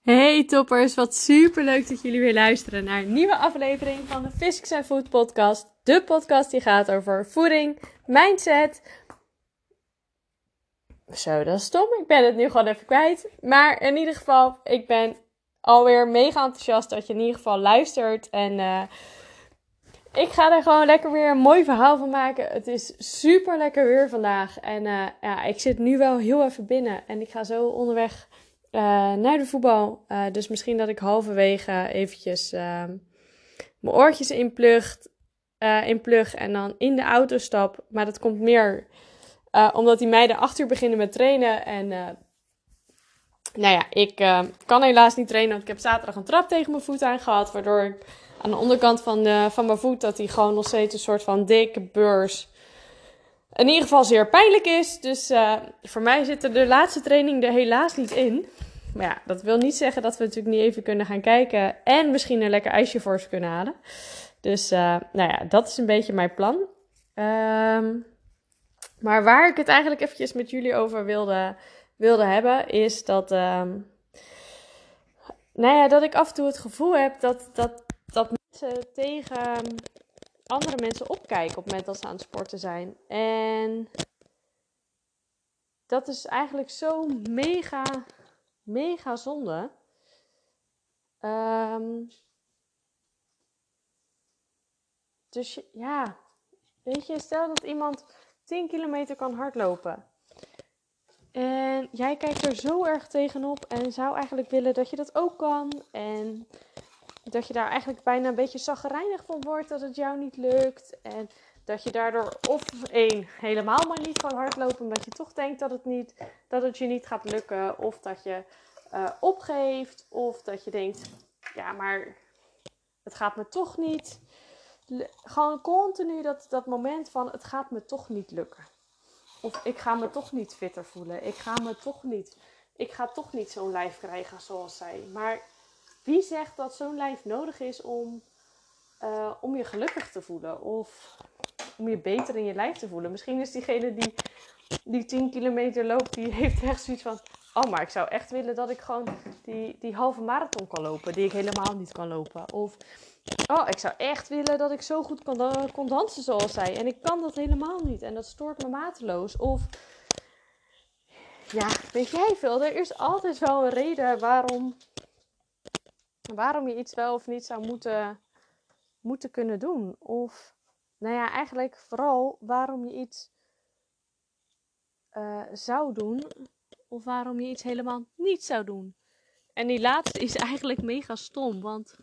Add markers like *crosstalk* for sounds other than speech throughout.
Hey toppers, wat super leuk dat jullie weer luisteren naar een nieuwe aflevering van de Physics and Food podcast. De podcast die gaat over voeding, mindset. Zo, dat is stom. Ik ben het nu gewoon even kwijt. Maar in ieder geval, ik ben alweer mega enthousiast dat je in ieder geval luistert. En uh, ik ga er gewoon lekker weer een mooi verhaal van maken. Het is super lekker weer vandaag. En uh, ja, ik zit nu wel heel even binnen. En ik ga zo onderweg uh, naar de voetbal. Uh, dus misschien dat ik halverwege eventjes uh, mijn oortjes inplug, inplug en dan in de auto stap. Maar dat komt meer omdat die meiden acht uur beginnen met trainen. En nou ja, ik kan helaas niet trainen, want ik heb zaterdag een trap tegen mijn voet aan gehad. Waardoor ik aan de onderkant van, de, van mijn voet, dat die gewoon nog steeds een soort van dikke beurs in ieder geval zeer pijnlijk is. Dus uh, voor mij zit er de laatste training er helaas niet in. Maar ja, dat wil niet zeggen dat we natuurlijk niet even kunnen gaan kijken. En misschien een lekker ijsje voor ze kunnen halen. Dus uh, nou ja, dat is een beetje mijn plan. Um, maar waar ik het eigenlijk eventjes met jullie over wilde, wilde hebben, is dat, um, nou ja, dat ik af en toe het gevoel heb dat, dat, dat mensen tegen andere mensen opkijken op het moment dat ze aan het sporten zijn. En dat is eigenlijk zo mega, mega zonde. Um, dus ja, weet je, stel dat iemand 10 kilometer kan hardlopen. En jij kijkt er zo erg tegenop en zou eigenlijk willen dat je dat ook kan. En dat je daar eigenlijk bijna een beetje zaggerijnig van wordt dat het jou niet lukt. En dat je daardoor of één helemaal maar niet kan hardlopen omdat je toch denkt dat het, niet, dat het je niet gaat lukken. Of dat je uh, opgeeft. Of dat je denkt, ja maar het gaat me toch niet. Gewoon continu dat, dat moment van het gaat me toch niet lukken. Of ik ga me toch niet fitter voelen. Ik ga me toch niet. Ik ga toch niet zo'n lijf krijgen zoals zij. Maar wie zegt dat zo'n lijf nodig is om, uh, om je gelukkig te voelen? Of om je beter in je lijf te voelen? Misschien is diegene die die 10 kilometer loopt, die heeft echt zoiets van... Oh, maar ik zou echt willen dat ik gewoon die, die halve marathon kan lopen, die ik helemaal niet kan lopen. Of, oh, ik zou echt willen dat ik zo goed kon, kon dansen zoals zij. En ik kan dat helemaal niet. En dat stoort me mateloos. Of, ja, weet jij veel, er is altijd wel een reden waarom waarom je iets wel of niet zou moeten, moeten kunnen doen. Of, nou ja, eigenlijk vooral waarom je iets uh, zou doen. Of waarom je iets helemaal niet zou doen. En die laatste is eigenlijk mega stom. Want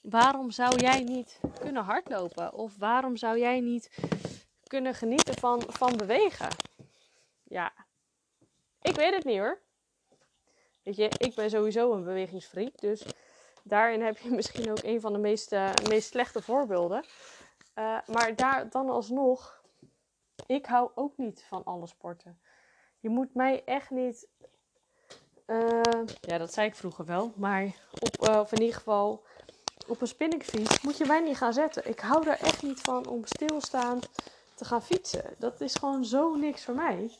waarom zou jij niet kunnen hardlopen? Of waarom zou jij niet kunnen genieten van, van bewegen? Ja, ik weet het niet hoor. Weet je, ik ben sowieso een bewegingsfreak. Dus daarin heb je *laughs* misschien ook een van de meest, slechte voorbeelden. Uh, maar daar dan alsnog, ik hou ook niet van alle sporten. Je moet mij echt niet. Uh, ja, dat zei ik vroeger wel. Maar op, of in ieder geval op een spinningfiets moet je mij niet gaan zetten. Ik hou er echt niet van om stilstaand te gaan fietsen. Dat is gewoon zo niks voor mij.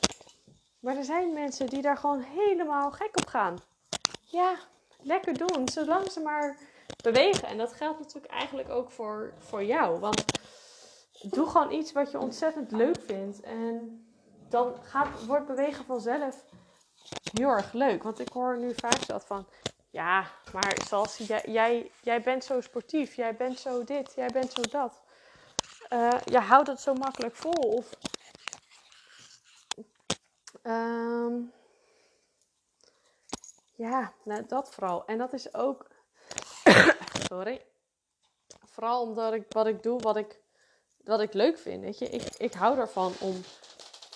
Maar er zijn mensen die daar gewoon helemaal gek op gaan. Ja, lekker doen. Zolang ze maar bewegen. En dat geldt natuurlijk eigenlijk ook voor, voor jou. Want doe gewoon iets wat je ontzettend leuk vindt. En dan gaat, wordt bewegen vanzelf heel erg leuk. Want ik hoor nu vaak dat van... Ja, maar zoals jij, jij, jij bent zo sportief. Jij bent zo dit. Jij bent zo dat. Uh, je houdt het zo makkelijk vol. Of... Um, ja, nou, dat vooral. En dat is ook. *coughs* Sorry. Vooral omdat ik wat ik doe, wat ik, wat ik leuk vind. Weet je, ik, ik hou ervan om,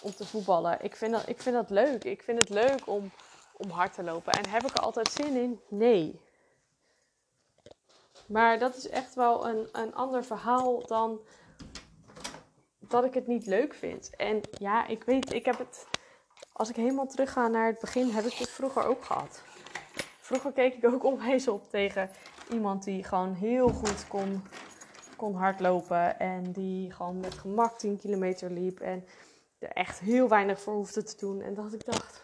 om te voetballen. Ik vind, dat, ik vind dat leuk. Ik vind het leuk om, om hard te lopen. En heb ik er altijd zin in? Nee. Maar dat is echt wel een, een ander verhaal dan dat ik het niet leuk vind. En ja, ik weet, ik heb het. Als ik helemaal terug ga naar het begin, heb ik dit vroeger ook gehad. Vroeger keek ik ook *laughs* onwijs op tegen iemand die gewoon heel goed kon, kon hardlopen. En die gewoon met gemak 10 kilometer liep. En er echt heel weinig voor hoefde te doen. En dat ik dacht,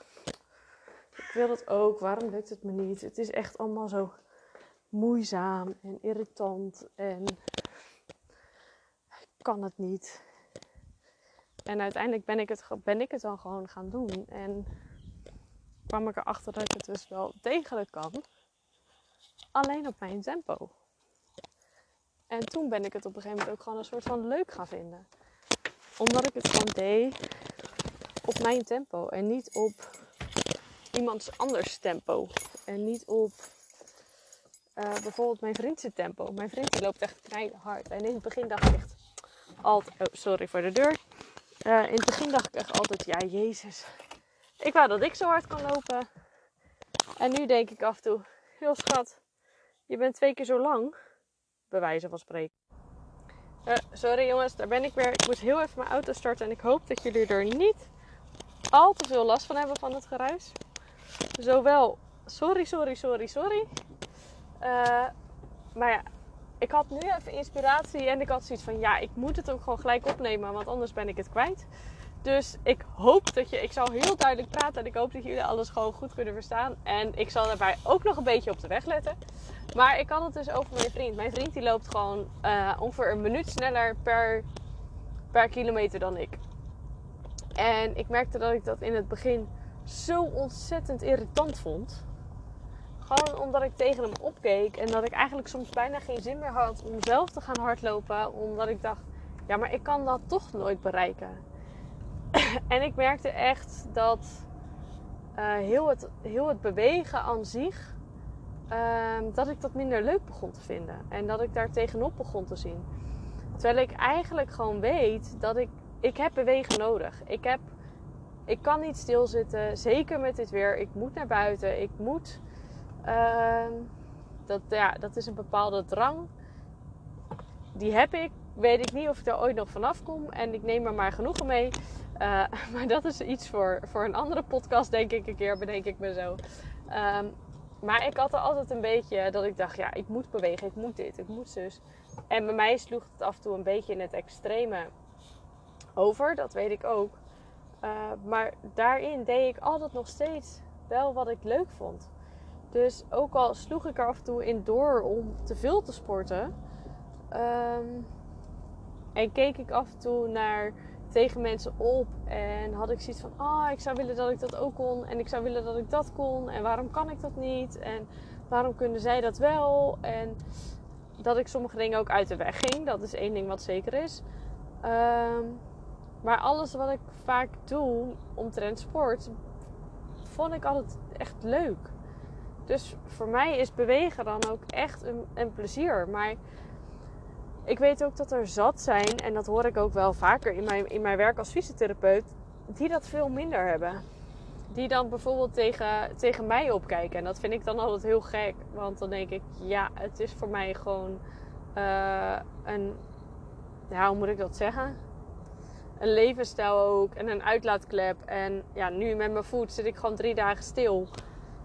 ik wil dat ook. Waarom lukt het me niet? Het is echt allemaal zo moeizaam en irritant. En ik kan het niet. En uiteindelijk ben ik het, ben ik het dan gewoon gaan doen. En kwam ik erachter dat ik het dus wel degelijk kan. Alleen op mijn tempo. En toen ben ik het op een gegeven moment ook gewoon een soort van leuk gaan vinden. Omdat ik het gewoon deed op mijn tempo. En niet op iemands anders tempo. En niet op uh, bijvoorbeeld mijn vriendse tempo. Mijn vriend loopt echt hard. En in het begin dacht ik echt altijd... Oh, sorry voor de deur. Uh, in het begin dacht ik echt altijd... Ja, jezus. Ik wou dat ik zo hard kan lopen. En nu denk ik af en toe... Heel schat, je bent twee keer zo lang. Bij wijze van spreken. Uh, sorry jongens, daar ben ik weer. Ik moet heel even mijn auto starten. En ik hoop dat jullie er niet al te veel last van hebben van het geruis. Zowel, sorry, sorry, sorry, sorry. Uh, maar ja, ik had nu even inspiratie en ik had zoiets van, ja, ik moet het ook gewoon gelijk opnemen, want anders ben ik het kwijt. Dus ik hoop dat je, ik zal heel duidelijk praten en ik hoop dat jullie alles gewoon goed kunnen verstaan. En ik zal daarbij ook nog een beetje op de weg letten. Maar ik had het dus over mijn vriend. Mijn vriend die loopt gewoon uh, ongeveer een minuut sneller per, per kilometer dan ik. En ik merkte dat ik dat in het begin zo ontzettend irritant vond. Gewoon omdat ik tegen hem opkeek en dat ik eigenlijk soms bijna geen zin meer had om zelf te gaan hardlopen. Omdat ik dacht, ja, maar ik kan dat toch nooit bereiken. *clears throat* en ik merkte echt dat uh, heel, het, heel het bewegen aan zich, uh, dat ik dat minder leuk begon te vinden. En dat ik daar tegenop begon te zien. Terwijl ik eigenlijk gewoon weet dat ik, ik heb bewegen nodig. Ik heb ik kan niet stilzitten. Zeker met dit weer. Ik moet naar buiten. Ik moet. Uh, dat, ja, dat is een bepaalde drang. Die heb ik. Weet ik niet of ik er ooit nog vanaf kom. En ik neem er maar genoegen mee. Uh, *laughs* maar dat is iets voor, voor een andere podcast, denk ik een keer, bedenk ik me zo. Um, maar ik had er altijd een beetje dat ik dacht, ja, ik moet bewegen, ik moet dit, ik moet zus. En bij mij sloeg het af en toe een beetje in het extreme over, dat weet ik ook. Uh, maar daarin deed ik altijd nog steeds wel wat ik leuk vond. Dus ook al sloeg ik er af en toe in door om te veel te sporten. Um, en keek ik af en toe naar tegen mensen op. En had ik zoiets van: Ah, oh, ik zou willen dat ik dat ook kon. En ik zou willen dat ik dat kon. En waarom kan ik dat niet? En waarom kunnen zij dat wel? En dat ik sommige dingen ook uit de weg ging. Dat is één ding wat zeker is. Um, maar alles wat ik vaak doe omtrent sport, vond ik altijd echt leuk. Dus voor mij is bewegen dan ook echt een, plezier. Maar ik weet ook dat er zat zijn, en dat hoor ik ook wel vaker in mijn, in mijn werk als fysiotherapeut, die dat veel minder hebben. Die dan bijvoorbeeld tegen, tegen mij opkijken. En dat vind ik dan altijd heel gek. Want dan denk ik, ja, het is voor mij gewoon uh, een. Ja, hoe moet ik dat zeggen? een levensstijl ook en een uitlaatklep. En ja, nu met mijn voet zit ik gewoon drie dagen stil.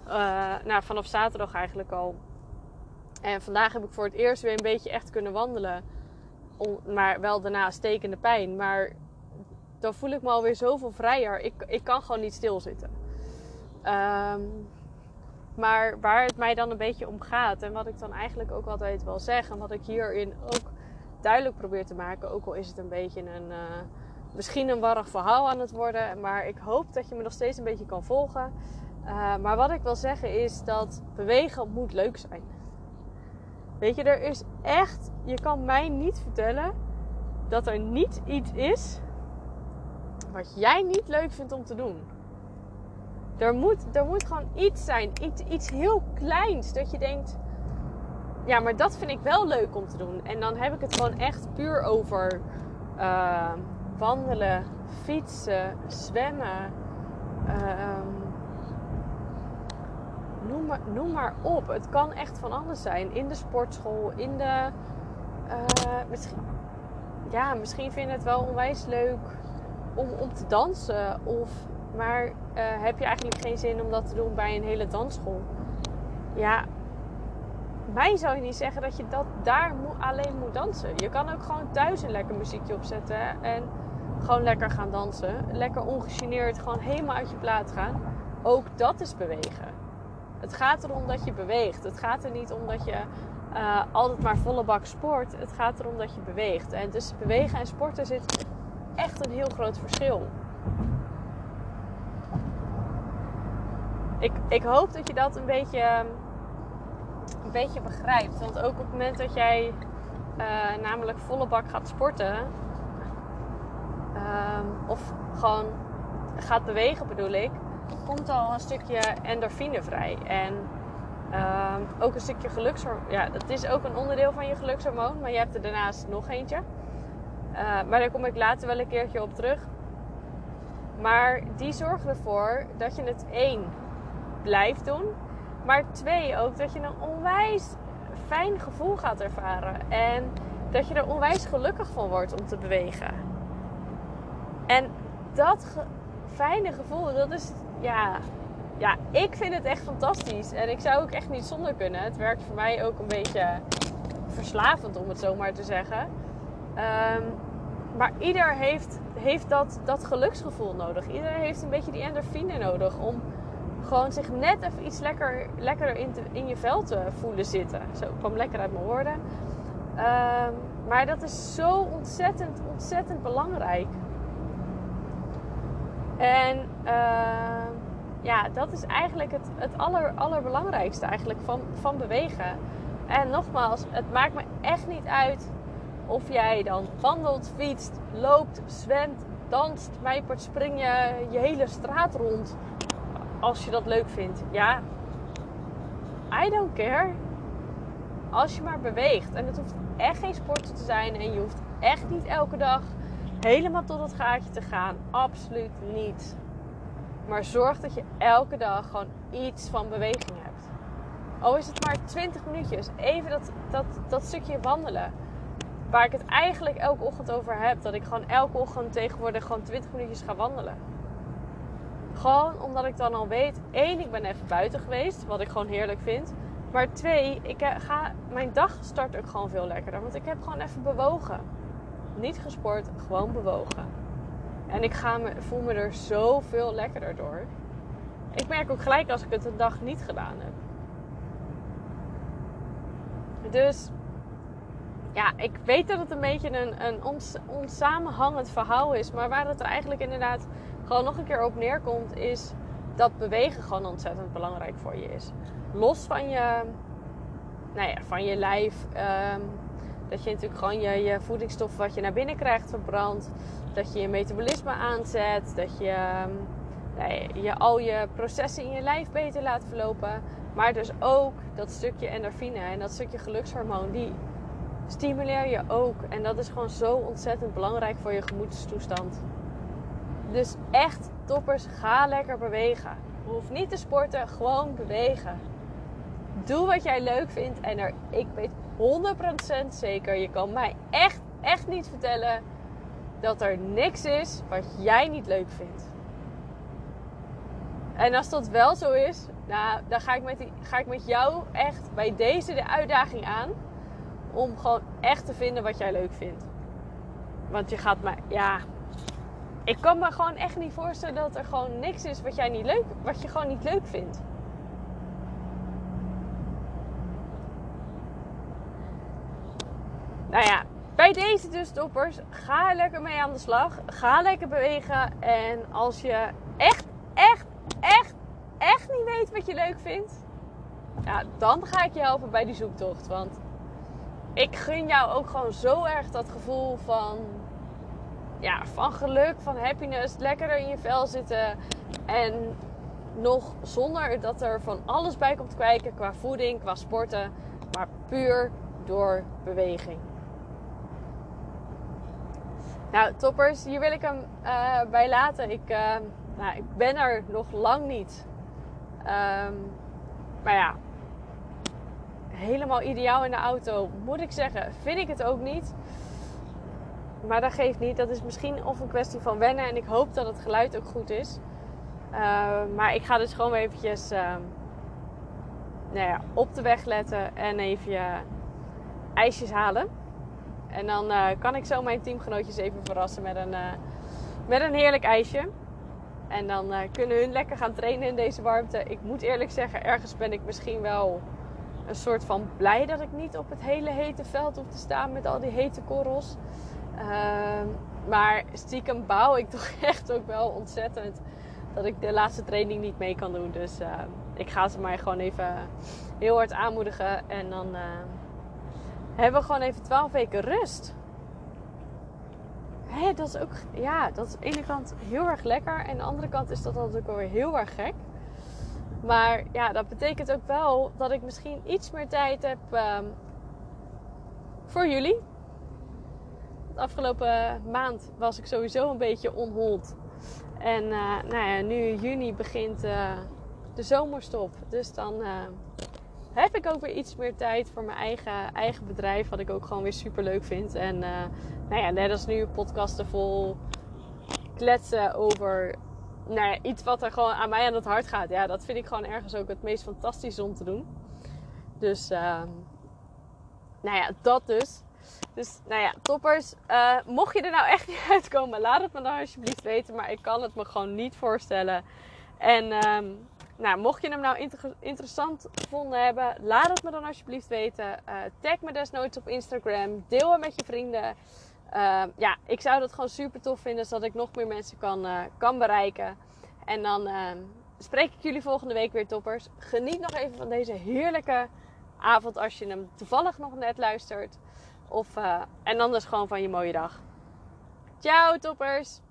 Uh, nou, vanaf zaterdag eigenlijk al. En vandaag heb ik voor het eerst weer een beetje echt kunnen wandelen. Maar wel daarna stekende pijn. Maar dan voel ik me alweer zoveel vrijer. Ik, ik kan gewoon niet stilzitten. Um, maar waar het mij dan een beetje om gaat. En wat ik dan eigenlijk ook altijd wel zeg. En wat ik hierin ook duidelijk probeer te maken. Ook al is het een beetje een... Uh, misschien een warrig verhaal aan het worden. Maar ik hoop dat je me nog steeds een beetje kan volgen. Uh, maar wat ik wil zeggen is dat bewegen moet leuk zijn. Weet je, er is echt. Je kan mij niet vertellen dat er niet iets is wat jij niet leuk vindt om te doen. Er moet, er moet gewoon iets zijn, iets, iets heel kleins, dat je denkt, ja, maar dat vind ik wel leuk om te doen. En dan heb ik het gewoon echt puur over uh, wandelen, fietsen, zwemmen. Uh, noem, maar, noem maar op. Het kan echt van alles zijn. In de sportschool, in de. Uh, misschien, ja, misschien vind je het wel onwijs leuk om, om te dansen. Of, maar uh, heb je eigenlijk geen zin om dat te doen bij een hele dansschool? Ja, mij zou je niet zeggen dat je dat daar alleen moet dansen. Je kan ook gewoon thuis een lekker muziekje opzetten en gewoon lekker gaan dansen. Lekker ongegeneerd, gewoon helemaal uit je plaat gaan. ook dat is bewegen. Het gaat erom dat je beweegt. Het gaat er niet om dat je uh, altijd maar volle bak sport. Het gaat erom dat je beweegt. En tussen bewegen en sporten zit echt een heel groot verschil. Ik, ik hoop dat je dat een beetje, een beetje begrijpt. Want ook op het moment dat jij uh, namelijk volle bak gaat sporten, um, of gewoon gaat bewegen bedoel ik, komt al een stukje endorfine vrij. En um, ook een stukje gelukshormoon. Ja, dat is ook een onderdeel van je gelukshormoon, maar je hebt er daarnaast nog eentje. Uh, maar daar kom ik later wel een keertje op terug. Maar die zorgen ervoor dat je het één blijft doen. Maar twee ook dat je een onwijs fijn gevoel gaat ervaren. En dat je er onwijs gelukkig van wordt om te bewegen. En dat fijne gevoel, dat is ja, ja, ik vind het echt fantastisch. En ik zou ook echt niet zonder kunnen. Het werkt voor mij ook een beetje verslavend, om het zo maar te zeggen. Um, maar ieder heeft, heeft dat, dat geluksgevoel nodig. Ieder heeft een beetje die endorfine nodig om gewoon zich net even iets lekker, lekkerder in, in je vel te voelen zitten. Zo, kwam lekker uit mijn woorden. Um, maar dat is zo ontzettend, ontzettend belangrijk. En uh, ja, dat is eigenlijk het, het aller, allerbelangrijkste eigenlijk van, van bewegen. En nogmaals, het maakt me echt niet uit of jij dan wandelt, fietst, loopt, zwemt, danst, mijpert, spring je je hele straat rond. Als je dat leuk vindt. Ja, I don't care. Als je maar beweegt. En het hoeft echt geen sporten te zijn. En je hoeft echt niet elke dag helemaal tot het gaatje te gaan. Absoluut niet. Maar zorg dat je elke dag gewoon iets van beweging hebt. Al is het maar 20 minuutjes. Even dat, dat, dat stukje wandelen. Waar ik het eigenlijk elke ochtend over heb. Dat ik gewoon elke ochtend tegenwoordig gewoon 20 minuutjes ga wandelen. Gewoon omdat ik dan al weet. één, ik ben even buiten geweest. Wat ik gewoon heerlijk vind. Maar twee, ik ga, mijn dag start ook gewoon veel lekkerder. Want ik heb gewoon even bewogen. Niet gesport, gewoon bewogen. En ik ga me, voel me er zoveel lekkerder door. Ik merk ook gelijk als ik het een dag niet gedaan heb. Dus ja, ik weet dat het een beetje een, een ons, onsamenhangend verhaal is. Maar waar het er eigenlijk inderdaad gewoon nog een keer op neerkomt, is dat bewegen gewoon ontzettend belangrijk voor je is. Los van je, nou ja, van je lijf. Um, dat je natuurlijk gewoon je, voedingsstoffen wat je naar binnen krijgt verbrandt. Dat je je metabolisme aanzet. Dat je, ehm, je al je processen in je lijf beter laat verlopen. Maar dus ook dat stukje endorfine en dat stukje gelukshormoon. Die stimuleer je ook. En dat is gewoon zo ontzettend belangrijk voor je gemoedstoestand. Dus echt toppers, ga lekker bewegen. Je hoeft niet te sporten, gewoon bewegen. Doe wat jij leuk vindt en er, ik weet 100% zeker, je kan mij echt, echt niet vertellen dat er niks is wat jij niet leuk vindt. En als dat wel zo is, nou, dan ga ik, met die, ga ik met jou echt bij deze de uitdaging aan. Om gewoon echt te vinden wat jij leuk vindt. Want je gaat maar, ja. Ik kan me gewoon echt niet voorstellen dat er gewoon niks is wat jij niet leuk, wat je gewoon niet leuk vindt. Nou ja, bij deze dus toppers, ga lekker mee aan de slag. Ga lekker bewegen. En als je echt, echt, echt, echt niet weet wat je leuk vindt, ja, dan ga ik je helpen bij die zoektocht. Want ik gun jou ook gewoon zo erg dat gevoel van, ja, van geluk, van happiness, lekker in je vel zitten. En nog zonder dat er van alles bij komt kijken qua voeding, qua sporten, maar puur door beweging. Nou, toppers, hier wil ik hem uh, bij laten. Ik, uh, nou, ik ben er nog lang niet. Um, maar ja, helemaal ideaal in de auto, moet ik zeggen, vind ik het ook niet. Maar dat geeft niet. Dat is misschien of een kwestie van wennen. En ik hoop dat het geluid ook goed is. Uh, maar ik ga dus gewoon eventjes nou ja, op de weg letten en even ijsjes halen. En dan uh, kan ik zo mijn teamgenootjes even verrassen met een, uh, met een heerlijk ijsje. En dan uh, kunnen hun lekker gaan trainen in deze warmte. Ik moet eerlijk zeggen, ergens ben ik misschien wel een soort van blij dat ik niet op het hele hete veld hoef te staan met al die hete korrels. Uh, maar stiekem bouw ik *laughs* toch echt ook wel ontzettend dat ik de laatste training niet mee kan doen. Dus uh, ik ga ze maar gewoon even heel hard aanmoedigen. En dan uh, hebben we gewoon even 12 weken rust. Hé, dat is ook, ja, dat is aan de ene kant heel erg lekker. En aan de andere kant is dat natuurlijk wel weer heel erg gek. Maar ja, dat betekent ook wel dat ik misschien iets meer tijd heb um, voor jullie. De afgelopen maand was ik sowieso een beetje onhold. En uh, nou ja, nu juni begint uh, de zomerstop. Dus dan uh, heb ik ook weer iets meer tijd voor mijn eigen, eigen bedrijf. Wat ik ook gewoon weer super leuk vind. En nou ja, net als nu podcasten vol kletsen over nou ja, iets wat er gewoon aan mij aan het hart gaat. Ja, dat vind ik gewoon ergens ook het meest fantastische om te doen. Dus, uh, nou ja, dat dus. Dus, nou ja, toppers. Uh, mocht je er nou echt niet *laughs* uitkomen, laat het me dan alsjeblieft weten. Maar ik kan het me gewoon niet voorstellen. En, um, nou, mocht je hem nou inter interessant gevonden hebben, laat het me dan alsjeblieft weten. Uh, tag me desnoods op Instagram. Deel het met je vrienden. Uh, ja, ik zou dat gewoon super tof vinden, zodat ik nog meer mensen kan, uh, kan bereiken. En dan uh, spreek ik jullie volgende week weer, toppers. Geniet nog even van deze heerlijke avond als je hem toevallig nog net luistert. Of, en anders gewoon van je mooie dag. Ciao, toppers!